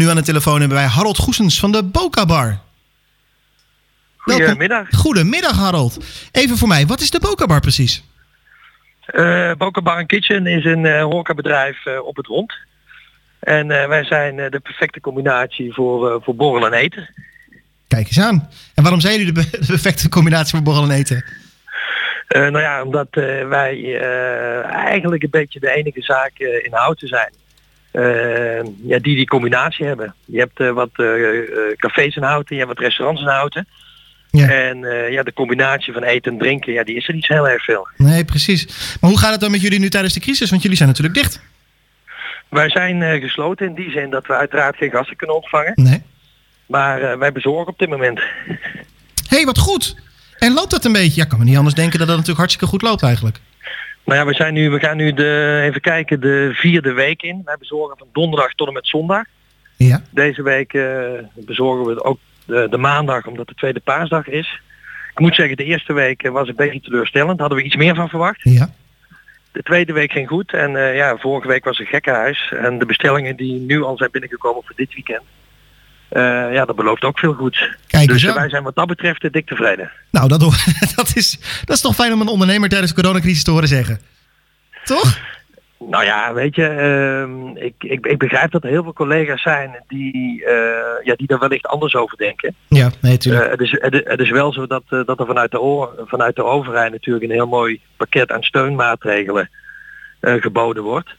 nu aan de telefoon hebben wij Harold Goesens van de Boca Bar. Goedemiddag. Goedemiddag Harold. Even voor mij, wat is de Boca Bar precies? Eh Boca Bar Kitchen is een eh horecabedrijf eh, op het rond. En wij zijn de perfecte combinatie voor, voor borrelen en eten. Kijk eens aan. En waarom zijn jullie de, de perfecte combinatie voor borrel en eten? Nou ja, omdat wij eigenlijk een beetje de enige zaak in houten zijn. Eh, ja, die die combinatie hebben. Je hebt eh, wat eh, cafés in houten, je hebt wat restaurants in houten. Ja. En ja, de combinatie van eten en drinken, ja, die is er niet heel erg veel. Nee, precies. Maar hoe gaat het dan met jullie nu tijdens de crisis? Want jullie zijn natuurlijk dicht. Wij zijn gesloten in die zin dat we uiteraard geen gasten kunnen ontvangen. Nee. Maar wij bezorgen op dit moment. Hé, hey, wat goed. En loopt dat een beetje? Ja, ik kan me niet anders denken dat dat natuurlijk hartstikke goed loopt eigenlijk. Nou ja, we, zijn nu, we gaan nu de, even kijken, de vierde week in. Wij bezorgen van donderdag tot en met zondag. Ja. Deze week eh, bezorgen we ook de, de maandag, omdat de tweede paasdag is. Ik moet zeggen, de eerste week eh, was een beetje teleurstellend. Hadden we iets meer van verwacht. Ja. De tweede week ging goed. En eh, ja, vorige week was een gekkenhuis. En de bestellingen die nu al zijn binnengekomen voor dit weekend. Eh, ja, dat belooft ook veel goeds. Kijk Dus aan. wij zijn wat dat betreft eh, dik tevreden. Nou, dat, dat, is, dat is toch fijn om een ondernemer tijdens de coronacrisis te horen zeggen. Toch? Nou ja, weet je, ehm, ik, ik, ik begrijp dat er heel veel collega's zijn die, eh, ja, die daar wellicht anders over denken. Ja, nee, tuurlijk. Eh, het, is, het, is- het is wel zo dat, dat er vanuit de, o- vanuit de overheid natuurlijk een heel mooi pakket aan steunmaatregelen geboden wordt.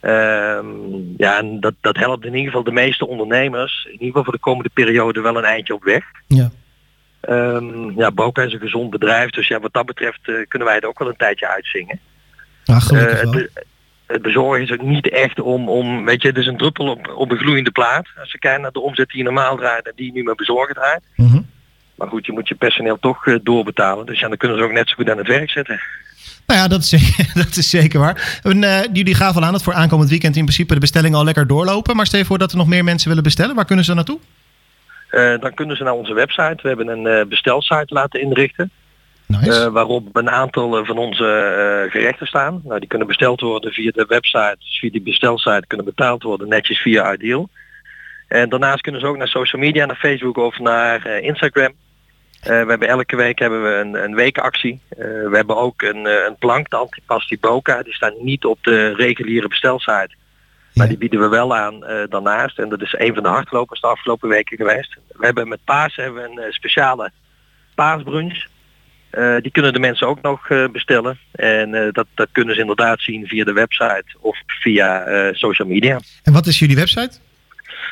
Ehm, ja, en dat, dat helpt in ieder geval de meeste ondernemers, in ieder geval voor de komende periode wel een eindje op weg. ja. Ehm, ja, Boca is een gezond bedrijf, dus ja, wat dat betreft eh, kunnen wij het ook wel een tijdje uitzingen. Gelukkig Eh, het, het bezorgen is ook niet echt om, om weet je, het is een druppel op, op een gloeiende plaat. Als je kijkt naar de omzet die je normaal draait en die je nu met bezorgen draait. Mhm. Maar goed, je moet je personeel toch eh, doorbetalen. Dus ja, dan kunnen ze ook net zo goed aan het werk zetten. Nou ja, dat is zeker, dat is zeker waar. En, eh, jullie gaven al aan dat voor aankomend weekend in principe de bestellingen al lekker doorlopen. Maar stel voor dat er nog meer mensen willen bestellen. Waar kunnen ze naartoe? Eh, dan kunnen ze naar onze website. We hebben een eh, bestelsite laten inrichten. Nice. waarop een aantal van onze gerechten staan. Nou, die kunnen besteld worden via de website. Dus via die bestelsite kunnen betaald worden netjes via Ideal. En daarnaast kunnen ze ook naar social media, naar Facebook of naar Instagram. Eh, we hebben elke week hebben we een, een weekactie. Eh, we hebben ook een, eh, een plank, de Antipasti Boca. Die staan niet op de reguliere bestelsite. Maar Ja. die bieden we wel aan daarnaast. En dat is een van de hardlopers de afgelopen weken geweest. We hebben met paas hebben we een speciale paasbrunch. Die kunnen de mensen ook nog bestellen. En dat, dat kunnen ze inderdaad zien via de website of via social media. En wat is jullie website?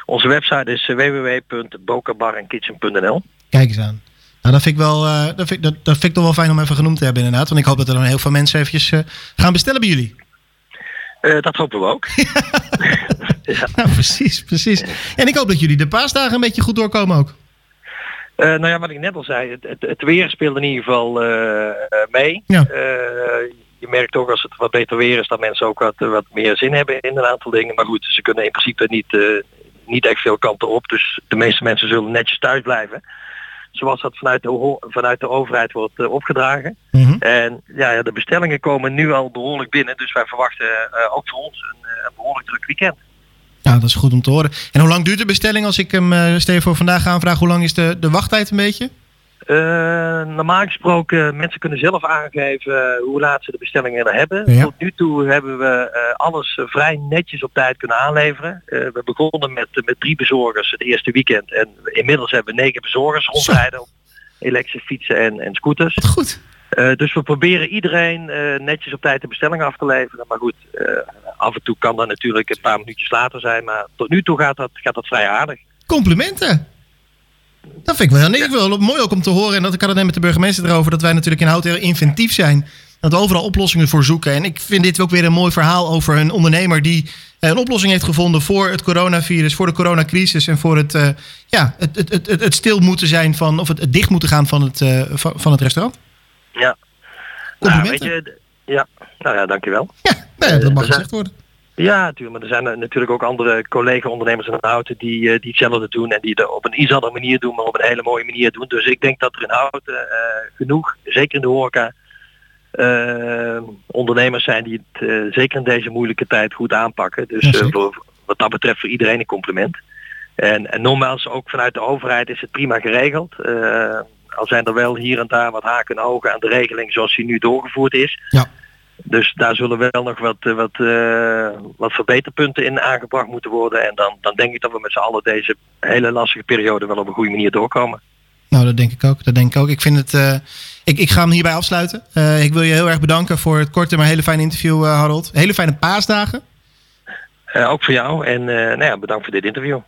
Onze website is www.bokabarenkitchen.nl Kijk eens aan. Nou, dat vind ik wel, eh, dat, vind, dat, dat vind ik toch wel fijn om even genoemd te hebben inderdaad. Want ik hoop dat er dan heel veel mensen eventjes eh, gaan bestellen bij jullie. Eh, Dat hopen we ook. Ja, precies, precies. En ik hoop dat jullie de paasdagen een beetje goed doorkomen ook. Nou ja, wat ik net al zei, het, het, het weer speelt in ieder geval mee. Ja. Je merkt ook als het wat beter weer is dat mensen ook wat, wat meer zin hebben in een aantal dingen. Maar goed, ze kunnen in principe niet, niet echt veel kanten op. Dus de meeste mensen zullen netjes thuis blijven. Zoals dat vanuit de, vanuit de overheid wordt eh, opgedragen. Mhm. En ja, de bestellingen komen nu al behoorlijk binnen. Dus wij verwachten eh, ook voor ons een, eh, een behoorlijk druk weekend. Ja, dat is goed om te horen. En hoe lang duurt de bestelling als ik hem je voor vandaag aanvraag? Hoe lang is de, de wachttijd een beetje? Eh, normaal gesproken, mensen kunnen zelf aangeven eh, hoe laat ze de bestellingen hebben. Ja. Tot nu toe hebben we eh, alles vrij netjes op tijd kunnen aanleveren. We begonnen met, met drie bezorgers het eerste weekend. En inmiddels hebben we negen bezorgers rondrijden op elektrische fietsen en, en scooters. Wat goed. Dus we proberen iedereen netjes op tijd de bestelling af te leveren. Maar goed, af en toe kan dat natuurlijk een paar minuutjes later zijn. Maar tot nu toe gaat dat, gaat dat vrij aardig. Complimenten. Dat vind ik wel, nee, ik wel mooi ook om te horen. En dat ik had het net met de burgemeester erover. Dat wij natuurlijk in Hout heel inventief zijn. Dat we overal oplossingen voor zoeken. En ik vind dit ook weer een mooi verhaal over een ondernemer die een oplossing heeft gevonden voor het coronavirus, voor de coronacrisis en voor het, uh, ja, het, het, het, het, stil moeten zijn van, of het, het dicht moeten gaan van het, uh, van, het restaurant. Ja. Nou, weet je, ja, nou ja, dankjewel. Ja, nou ja dat mag gezegd worden. Ja, natuurlijk. Maar er zijn natuurlijk ook andere collega-ondernemers in Houten die, uh, die hetzelfde doen en die het op een iets andere manier doen, maar op een hele mooie manier doen. Dus ik denk dat er in Houten uh, genoeg, zeker in de horeca, uh, ondernemers zijn die het uh, zeker in deze moeilijke tijd goed aanpakken. Dus voor, wat dat betreft voor iedereen een compliment. En, en nogmaals, ook vanuit de overheid is het prima geregeld. Al zijn er wel hier en daar wat haken en ogen aan de regeling zoals die nu doorgevoerd is. Ja. Dus daar zullen wel nog wat, wat, uh, wat verbeterpunten in aangebracht moeten worden. En dan, dan denk ik dat we met z'n allen deze hele lastige periode wel op een goede manier doorkomen. Nou, dat denk ik ook. Dat denk ik ook. Ik vind het. Uh, ik, ik ga hem hierbij afsluiten. Uh, ik wil je heel erg bedanken voor het korte maar hele fijne interview, Harold. Hele fijne paasdagen. ook voor jou en nou ja, bedankt voor dit interview.